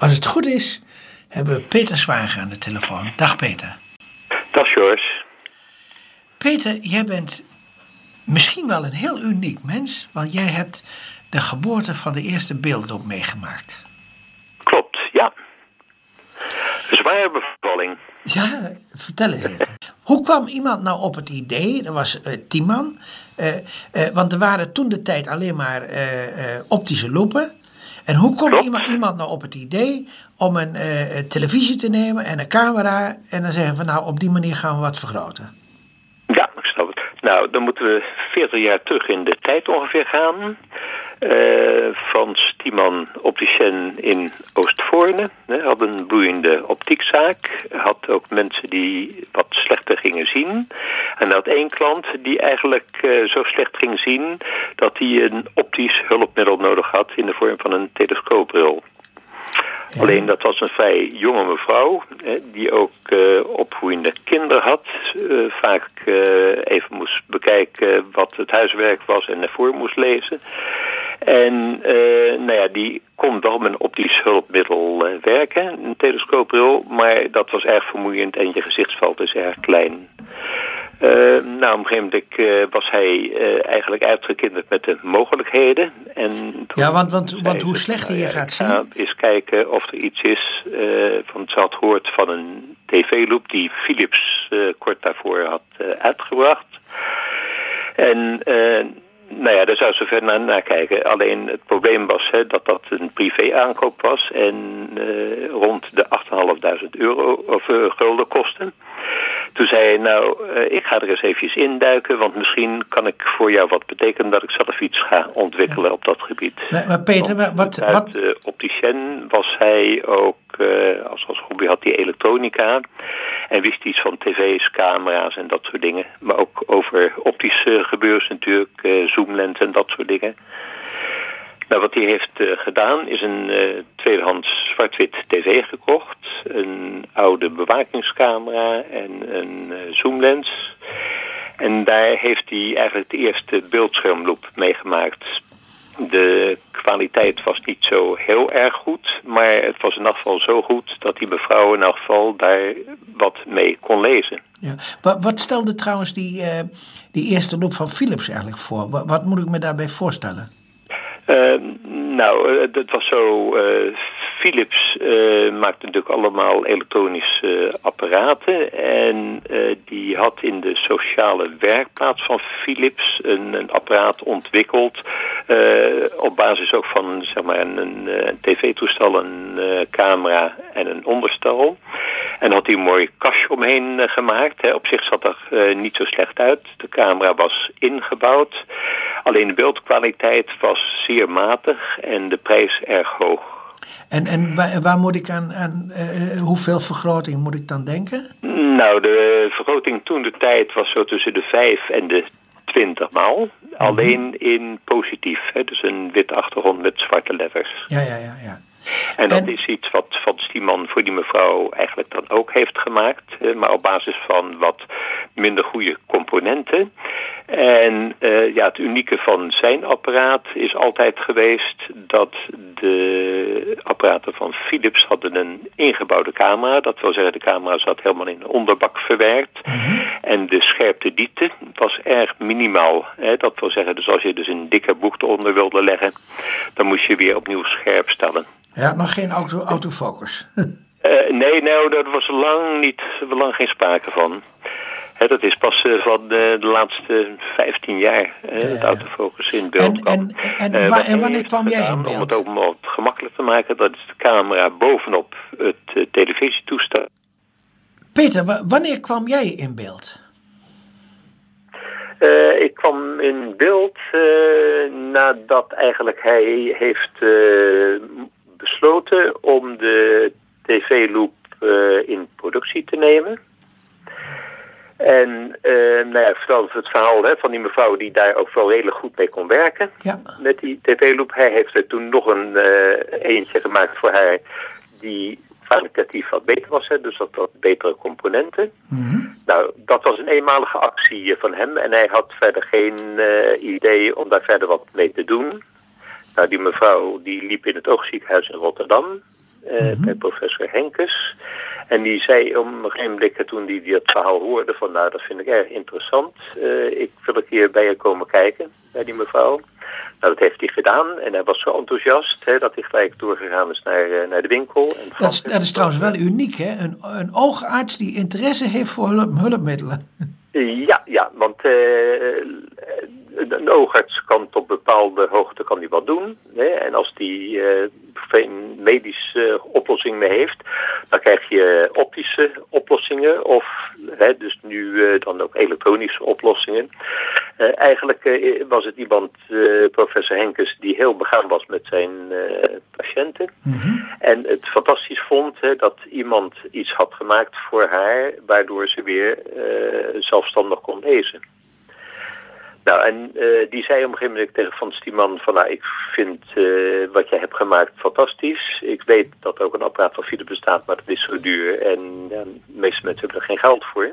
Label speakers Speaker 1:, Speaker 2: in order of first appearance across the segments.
Speaker 1: Als het goed is, hebben we Peter Zwager aan de telefoon. Dag Peter.
Speaker 2: Dag George.
Speaker 1: Peter, jij bent misschien wel een heel uniek mens, want jij hebt de geboorte van de eerste beelddoop meegemaakt.
Speaker 2: Klopt, ja. Zware bevalling.
Speaker 1: Ja, vertel eens even. Hoe kwam iemand nou op het idee, dat was uh, Tiemann, uh, uh, want er waren toen de tijd alleen maar optische loepen. En hoe komt iemand, iemand nou op het idee om een televisie te nemen en een camera en dan zeggen van nou op die manier gaan we wat vergroten?
Speaker 2: Ja, ik snap het. Nou, dan moeten we 40 jaar terug in de tijd ongeveer gaan. Uh, Frans Tiemann, opticien in Oostvoorne, hè, had een boeiende optiekzaak. Had ook mensen die wat slechter gingen zien. En had één klant die eigenlijk uh, zo slecht ging zien... dat hij een optisch hulpmiddel nodig had in de vorm van een telescoopbril. Ja. Alleen dat was een vrij jonge mevrouw, hè, die ook uh, opgroeiende kinderen had. Uh, vaak uh, even moest bekijken wat het huiswerk was en ervoor moest lezen. En nou ja, die kon wel met een optisch hulpmiddel werken, een telescoopbril. Maar dat was erg vermoeiend en je gezichtsveld is erg klein. Uh, nou, op een gegeven moment uh, was hij uh, eigenlijk uitgekinderd met de mogelijkheden. En
Speaker 1: ja, want, want, want hoe slechter je gaat zien...
Speaker 2: Is kijken of er iets is, van ze had gehoord van een tv-loop die Philips kort daarvoor had uitgebracht. En nou ja, daar zou ze verder naar, kijken. Alleen het probleem was hè, dat dat een privé-aankoop was en uh, rond de 8.500 euro of uh, gulden kostte. Toen zei hij, nou, uh, ik ga er eens eventjes induiken, want misschien kan ik voor jou wat betekenen dat ik zelf iets ga ontwikkelen ja. op dat gebied.
Speaker 1: Maar, maar Peter, want wat...
Speaker 2: Uit
Speaker 1: wat...
Speaker 2: Uh, opticien was hij ook, uh, als, als hobby had hij elektronica en wist iets van tv's, camera's en dat soort dingen. Maar ook over optische gebeuren natuurlijk, zoomlens en dat soort dingen. Nou, wat hij heeft uh, gedaan is een uh, tweedehands zwart-wit tv gekocht. Een oude bewakingscamera en een uh, zoomlens. En daar heeft hij eigenlijk de eerste beeldschermloop meegemaakt. De kwaliteit was niet zo heel erg goed, maar het was in elk geval zo goed dat die mevrouw in elk daar wat mee kon lezen.
Speaker 1: Ja. Wat, wat stelde trouwens die, die eerste loop van Philips eigenlijk voor? Wat moet ik me daarbij voorstellen?
Speaker 2: Uh, nou, dat was zo. Uh, Philips uh, maakte natuurlijk allemaal elektronische apparaten. En die had in de sociale werkplaats van Philips een, een apparaat ontwikkeld. op basis ook van zeg maar, een, een, een tv-toestel, een camera en een onderstel. En had hij een mooi kastje omheen gemaakt. Hè. Op zich zat er niet zo slecht uit. De camera was ingebouwd. Alleen de beeldkwaliteit was zeer matig en de prijs erg hoog.
Speaker 1: En, en waar, waar moet ik aan, aan uh, hoeveel vergroting moet ik dan denken?
Speaker 2: Nou, de vergroting toen de tijd was zo tussen de 5 en de 20 maal. -hmm. Alleen in positief, hè, dus een wit achtergrond met zwarte letters.
Speaker 1: Ja, ja, ja. ja.
Speaker 2: En dat en... is iets wat Van Stieman voor die mevrouw eigenlijk dan ook heeft gemaakt. Maar op basis van wat minder goede componenten. En uh, ja, het unieke van zijn apparaat is altijd geweest dat de apparaten van Philips hadden een ingebouwde camera. Dat wil zeggen, de camera zat helemaal in de onderbak verwerkt. Mm -hmm. En de scherpte diepte was erg minimaal. Hè? Dat wil zeggen, dus als je dus een dikke boek eronder wilde leggen, dan moest je weer opnieuw scherp stellen.
Speaker 1: Ja, nog geen auto, autofocus.
Speaker 2: uh, nee, nou, daar was lang, niet, lang geen sprake van. Dat is pas uh, van de, de, laatste 15 jaar, uh, ja, het autofocus in beeld
Speaker 1: en, en, en, en, wa en wanneer kwam jij in beeld?
Speaker 2: Om het ook gemakkelijk te maken, dat is de camera bovenop het televisietoestel.
Speaker 1: Peter, wanneer kwam jij in beeld?
Speaker 2: Uh, ik kwam in beeld uh, nadat eigenlijk hij heeft uh, besloten om de tv-loop in productie te nemen. En nou ja, vooral het verhaal hè, van die mevrouw die daar ook wel redelijk goed mee kon werken.
Speaker 1: Ja.
Speaker 2: Met die tv-loop. Hij heeft er toen nog een eentje gemaakt voor haar die kwalitatief wat beter was, hè, dus dat wat betere componenten.
Speaker 1: Mm -hmm.
Speaker 2: Nou, dat was een eenmalige actie van hem en hij had verder geen uh, idee om daar verder wat mee te doen. Nou, die mevrouw die liep in het oogziekenhuis in Rotterdam mhm. bij professor Henkes. En die zei om een gegeven moment, toen hij dat verhaal hoorde, van nou dat vind ik erg interessant. ik wil een keer bij je komen kijken, bij die mevrouw. Nou, dat heeft hij gedaan en hij was zo enthousiast hè, dat hij gelijk doorgegaan is naar, uh, naar de winkel. En
Speaker 1: dat, is, dat is trouwens wel uniek, hè? Een, een oogarts die interesse heeft voor hulp, hulpmiddelen.
Speaker 2: Ja, ja, want uh, een oogarts kan tot bepaalde hoogte kan die wat doen. Hè? En als die uh, geen medische oplossing meer heeft, dan krijg je optische oplossingen of hè, dus nu uh, dan ook elektronische oplossingen. Uh, eigenlijk was het iemand, professor Henkes, die heel begaan was met zijn patiënten. Mm -hmm. En het fantastisch vond hè, dat iemand iets had gemaakt voor haar, waardoor ze weer zelfstandig kon lezen. Nou, en uh, die zei op een gegeven moment tegen Van Stieman van, nou, ik vind uh, wat jij hebt gemaakt fantastisch. Ik weet dat ook een apparaat van Philips bestaat, maar dat is zo duur en ja, de meeste mensen hebben er geen geld voor.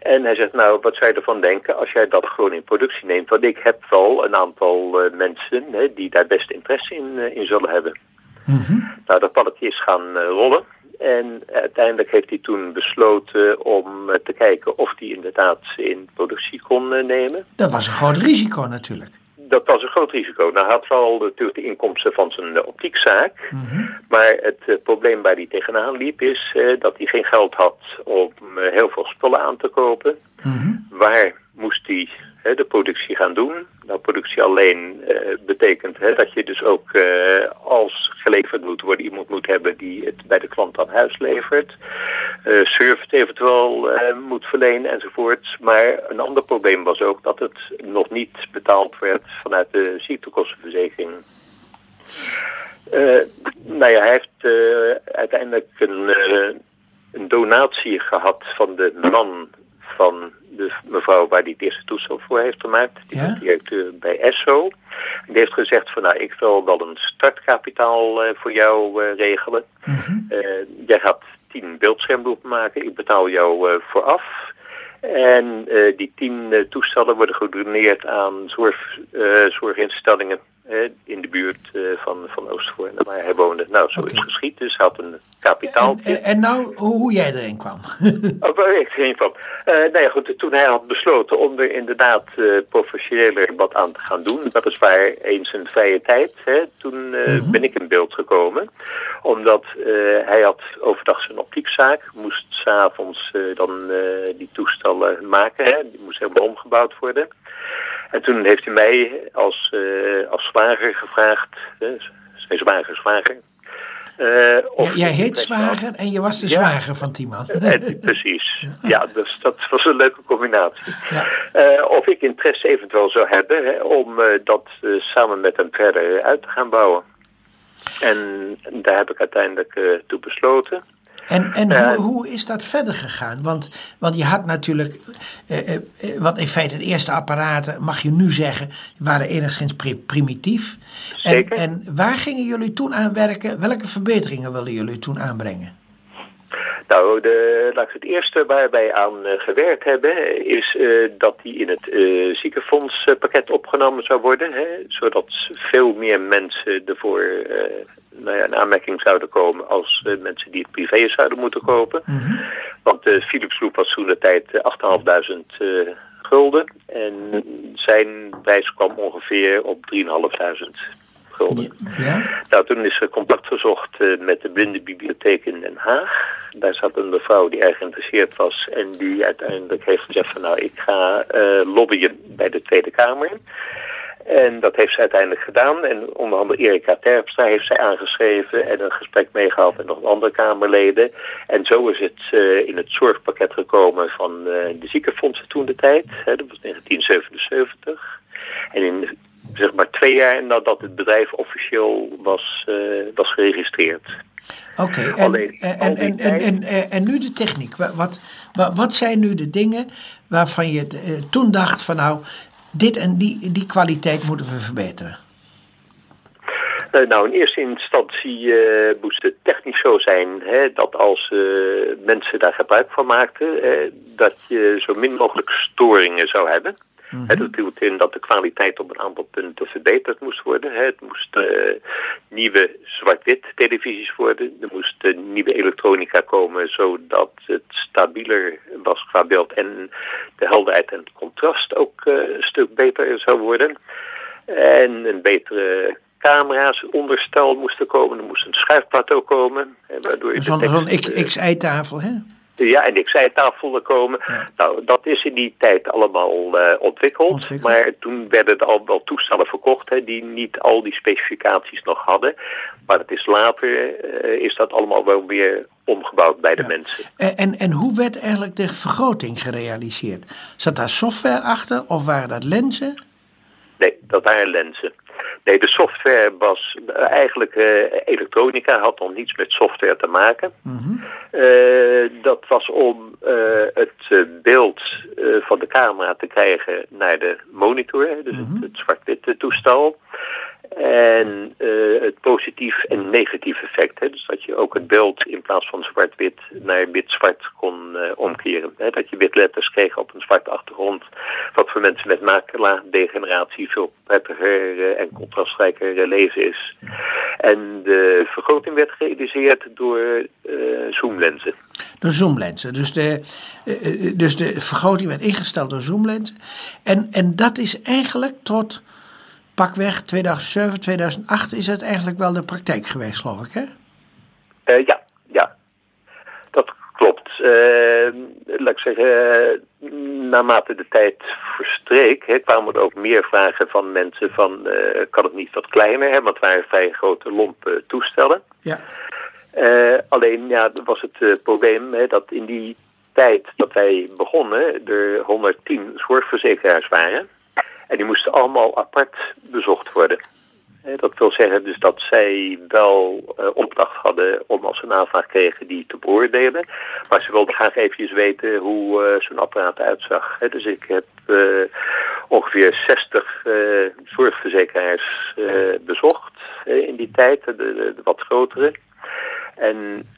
Speaker 2: En hij zegt, nou, wat zou je ervan denken als jij dat gewoon in productie neemt? Want ik heb wel een aantal uh, mensen hè, die daar best interesse in, in zullen hebben. Mm -hmm. Nou, dat palletje is gaan rollen. En uiteindelijk heeft hij toen besloten om te kijken of hij inderdaad in productie kon nemen.
Speaker 1: Dat was een groot risico natuurlijk.
Speaker 2: Dat was een groot risico. Nou had wel natuurlijk de inkomsten van zijn optiekzaak. Mm -hmm. Maar het probleem waar hij tegenaan liep is dat hij geen geld had om heel veel spullen aan te kopen. Mm -hmm. Waar moest hij de productie gaan doen. Nou, productie alleen uh, betekent hè, dat je dus ook uh, als geleverd moet worden iemand moet hebben die het bij de klant aan huis levert. Uh, service eventueel moet verlenen enzovoort. Maar een ander probleem was ook dat het nog niet betaald werd vanuit de ziektekostenverzekering. nou ja, hij heeft uiteindelijk een, een donatie gehad van de man van de mevrouw waar die het eerste toestel voor heeft gemaakt. Die ja? directeur bij ESSO. Die heeft gezegd van nou ik wil wel een startkapitaal uh, voor jou uh, regelen. Mm -hmm. uh, jij gaat tien beeldschermbeelden maken. Ik betaal jou vooraf. En die tien toestellen worden gedoneerd aan zorg, zorginstellingen in de buurt van, van Oostvoorn, waar hij woonde. Nou, zo okay. is geschied. Dus hij had een kapitaal.
Speaker 1: En, en, nou, hoe jij erin kwam?
Speaker 2: oh, waar ik erin kwam. Uh, nou ja, goed, toen hij had besloten om er inderdaad uh, professioneler wat aan te gaan doen, dat is waar eens een vrije tijd, hè, toen uh, -hmm. ben ik in beeld gekomen. Omdat hij had overdag zijn optiekzaak, moest s'avonds dan die toestellen maken, hè, die moest helemaal omgebouwd worden. En toen heeft hij mij als, als zwager gevraagd, zijn zwager, zwager,
Speaker 1: uh, jij heet Zwager en je was de ja, zwager van Tiemann.
Speaker 2: precies. Ja, dus dat was een leuke combinatie. Ja. Uh, of ik interesse eventueel zou hebben hè, om uh, dat samen met hem verder uit te gaan bouwen. En daar heb ik uiteindelijk toe besloten.
Speaker 1: En, en hoe, hoe is dat verder gegaan? Want, want je had natuurlijk, eh, eh, wat in feite de eerste apparaten, mag je nu zeggen, waren enigszins primitief.
Speaker 2: Zeker.
Speaker 1: En, en waar gingen jullie toen aan werken? Welke verbeteringen wilden jullie toen aanbrengen?
Speaker 2: Nou, de, laat ik het eerste waar wij aan uh, gewerkt hebben, is uh, dat die in het uh, ziekenfondspakket opgenomen zou worden. Hè, zodat veel meer mensen ervoor nou ja, in aanmerking zouden komen als mensen die het privé zouden moeten kopen. Mm -hmm. Want de Philips Loop was toen de tijd 8.500 gulden en zijn prijs kwam ongeveer op 3.500 gulden. Ja. Nou, toen is er contact gezocht uh, met de blindenbibliotheek in Den Haag. Daar zat een mevrouw die erg geïnteresseerd was en die uiteindelijk heeft gezegd van nou, ik ga lobbyen bij de Tweede Kamer. En dat heeft ze uiteindelijk gedaan. En onder andere Erika Terpstra heeft zij aangeschreven en een gesprek meegehad met nog andere Kamerleden. En zo is het uh, in het zorgpakket gekomen van uh, de ziekenfondsen toen de tijd. Hè, dat was 1977. En in zeg maar twee jaar nadat het bedrijf officieel was, uh, was geregistreerd.
Speaker 1: Oké, okay, en, en, en, en, en, en, nu de techniek. Wat, wat, wat zijn nu de dingen waarvan je toen dacht van nou, dit en die, die kwaliteit moeten we verbeteren?
Speaker 2: Uh, nou, in eerste instantie uh, moest het technisch zo zijn hè, dat als uh, mensen daar gebruik van maakten, dat je zo min mogelijk storingen zou hebben. Mm dat hield in dat de kwaliteit op een aantal punten verbeterd moest worden. Het moest nieuwe zwart-wit televisies worden. Er moest nieuwe elektronica komen zodat het stabieler was qua beeld. En de helderheid en het contrast ook een stuk beter zou worden. En een betere camera's, onderstel moesten komen. Er moest een schuifplateau komen.
Speaker 1: Zo'n zo XI-tafel, hè?
Speaker 2: Ja, en XI-tafel komen. Nou, dat is in die tijd allemaal uh, ontwikkeld, Maar toen werden er al wel toestellen verkocht hè, die niet al die specificaties nog hadden. Maar het is later, uh, is dat allemaal wel weer omgebouwd bij de mensen.
Speaker 1: En, en, en hoe werd eigenlijk de vergroting gerealiseerd? Zat daar software achter of waren dat lenzen?
Speaker 2: Nee, dat waren lenzen. Nee, de software was eh, eigenlijk uh, elektronica, had nog niets met software te maken. Mhm. Eh, dat was om het beeld van de camera te krijgen naar de monitor, dus het, mhm. het zwart-witte toestel. En uh, het positief en negatief effect. Hè? Dus dat je ook het beeld in plaats van zwart-wit naar wit-zwart kon uh, omkeren. Hè? Dat je witletters kreeg op een zwarte achtergrond. Wat voor mensen met macula-degeneratie veel prettiger uh, en contrastrijker lezen is. En de vergroting werd gerealiseerd door zoomlenzen.
Speaker 1: Door zoomlenzen. Dus de, dus de vergroting werd ingesteld door zoomlenzen. En, en dat is eigenlijk tot pakweg 2007, 2008 is het eigenlijk wel de praktijk geweest, geloof ik, hè?
Speaker 2: Uh, ja, ja. Dat klopt. Uh, laat ik zeggen, naarmate de tijd verstreek, hè, kwamen er ook meer vragen van mensen van, uh, kan het niet wat kleiner, hè, want het waren vrij grote lompe toestellen. Ja. alleen, ja, was het probleem hè, dat in die tijd dat wij begonnen, er 110 zorgverzekeraars waren. En die moesten allemaal apart bezocht worden. Dat wil zeggen dus dat zij wel uh, opdracht hadden om als ze een aanvraag kregen die te beoordelen. Maar ze wilden graag eventjes weten hoe uh, zo'n apparaat uitzag. Dus ik heb uh, ongeveer 60 zorgverzekeraars bezocht in die tijd, de, de, wat grotere. En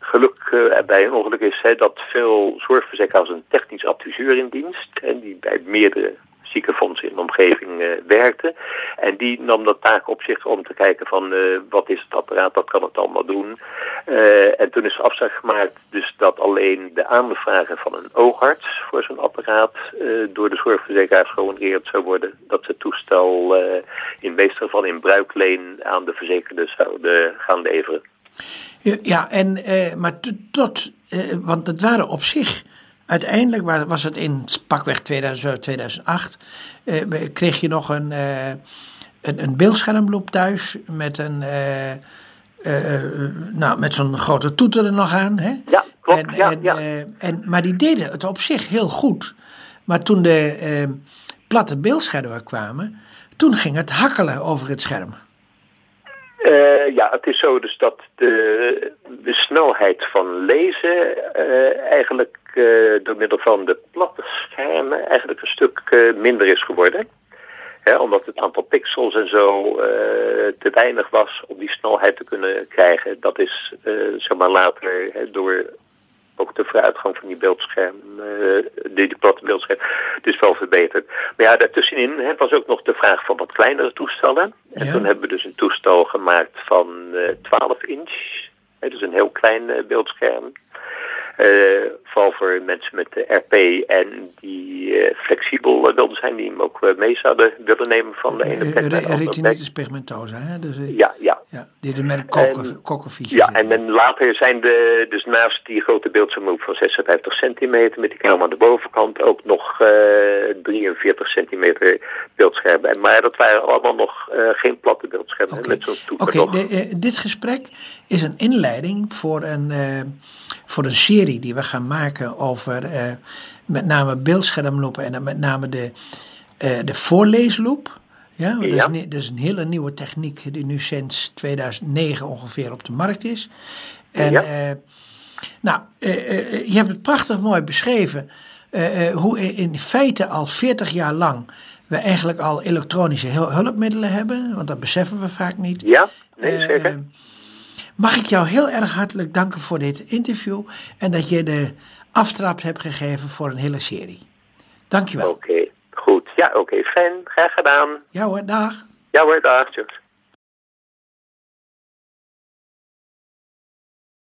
Speaker 2: geluk bij een ongeluk is dat veel zorgverzekeraars een technisch adviseur in dienst. En die bij meerdere ziekenfondsen in de omgeving uh, werkte. En die nam dat taak op zich om te kijken van uh, wat is het apparaat, wat kan het allemaal doen. Uh, en toen is afspraak gemaakt dus dat alleen de aanvragen van een oogarts voor zo'n apparaat door de zorgverzekeraars gehonoreerd zou worden. Dat ze het toestel in meeste geval in bruikleen aan de verzekerden zouden gaan leveren.
Speaker 1: Ja, en, maar tot, want het waren op zich Uiteindelijk was het in pakweg 2007, 2008, eh, kreeg je nog een, eh, een, een beeldschermloop thuis met een... Eh, nou, met zo'n grote toeter er nog aan. Hè?
Speaker 2: Ja, klopt.
Speaker 1: En,
Speaker 2: ja,
Speaker 1: en, en, maar die deden het op zich heel goed. Maar toen de platte beeldschermen kwamen, toen ging het hakkelen over het scherm.
Speaker 2: Uh, ja, het is zo dus dat de, de snelheid van lezen uh, eigenlijk uh, door middel van de platte schermen eigenlijk een stuk minder is geworden. omdat het aantal pixels en zo te weinig was om die snelheid te kunnen krijgen. Dat is zeg maar later door ook de vooruitgang van die beeldscherm, die platte beeldscherm, dus wel verbeterd. Maar ja, daartussenin hè, was ook nog de vraag van wat kleinere toestellen. En toen hebben we dus een toestel gemaakt van uh, eh, 12 inch. Hè, dus een heel klein uh, beeldscherm. Uh, vooral voor mensen met de RP en die uh, flexibel uh, wilden zijn, die hem ook mee zouden willen nemen van de ene plek naar de andere
Speaker 1: Retinitis pigmentosa, hè? Dus,
Speaker 2: ja, ja.
Speaker 1: ja. Die de merk kokkenvisie.
Speaker 2: Ja, en dan later zijn de, dus naast die grote beeldscherm van 56 centimeter met die knop aan de bovenkant ook nog 43 centimeter beeldschermen. Maar dat waren allemaal nog geen platte beeldschermen okay. met zo'n
Speaker 1: Oké, okay, dit gesprek is een inleiding voor een, voor een serie die we gaan maken over uh, met name beeldschermlopen en dan met name de, uh, de voorleesloop. Ja, dat. Is, dat, is, een hele nieuwe techniek die nu sinds 2009 ongeveer op de markt is. En ja. uh, nou, je hebt het prachtig mooi beschreven hoe in feite al 40 jaar lang we eigenlijk al elektronische hulpmiddelen hebben, want dat beseffen we vaak niet.
Speaker 2: Ja, nee, zeker.
Speaker 1: Mag ik jou heel erg hartelijk danken voor dit interview en dat je de aftrap hebt gegeven voor een hele serie. Dankjewel.
Speaker 2: Oké, goed. Ja, oké, fijn. Graag gedaan.
Speaker 1: Ja hoor, dag.
Speaker 2: Ja hoor, dag. Tjus.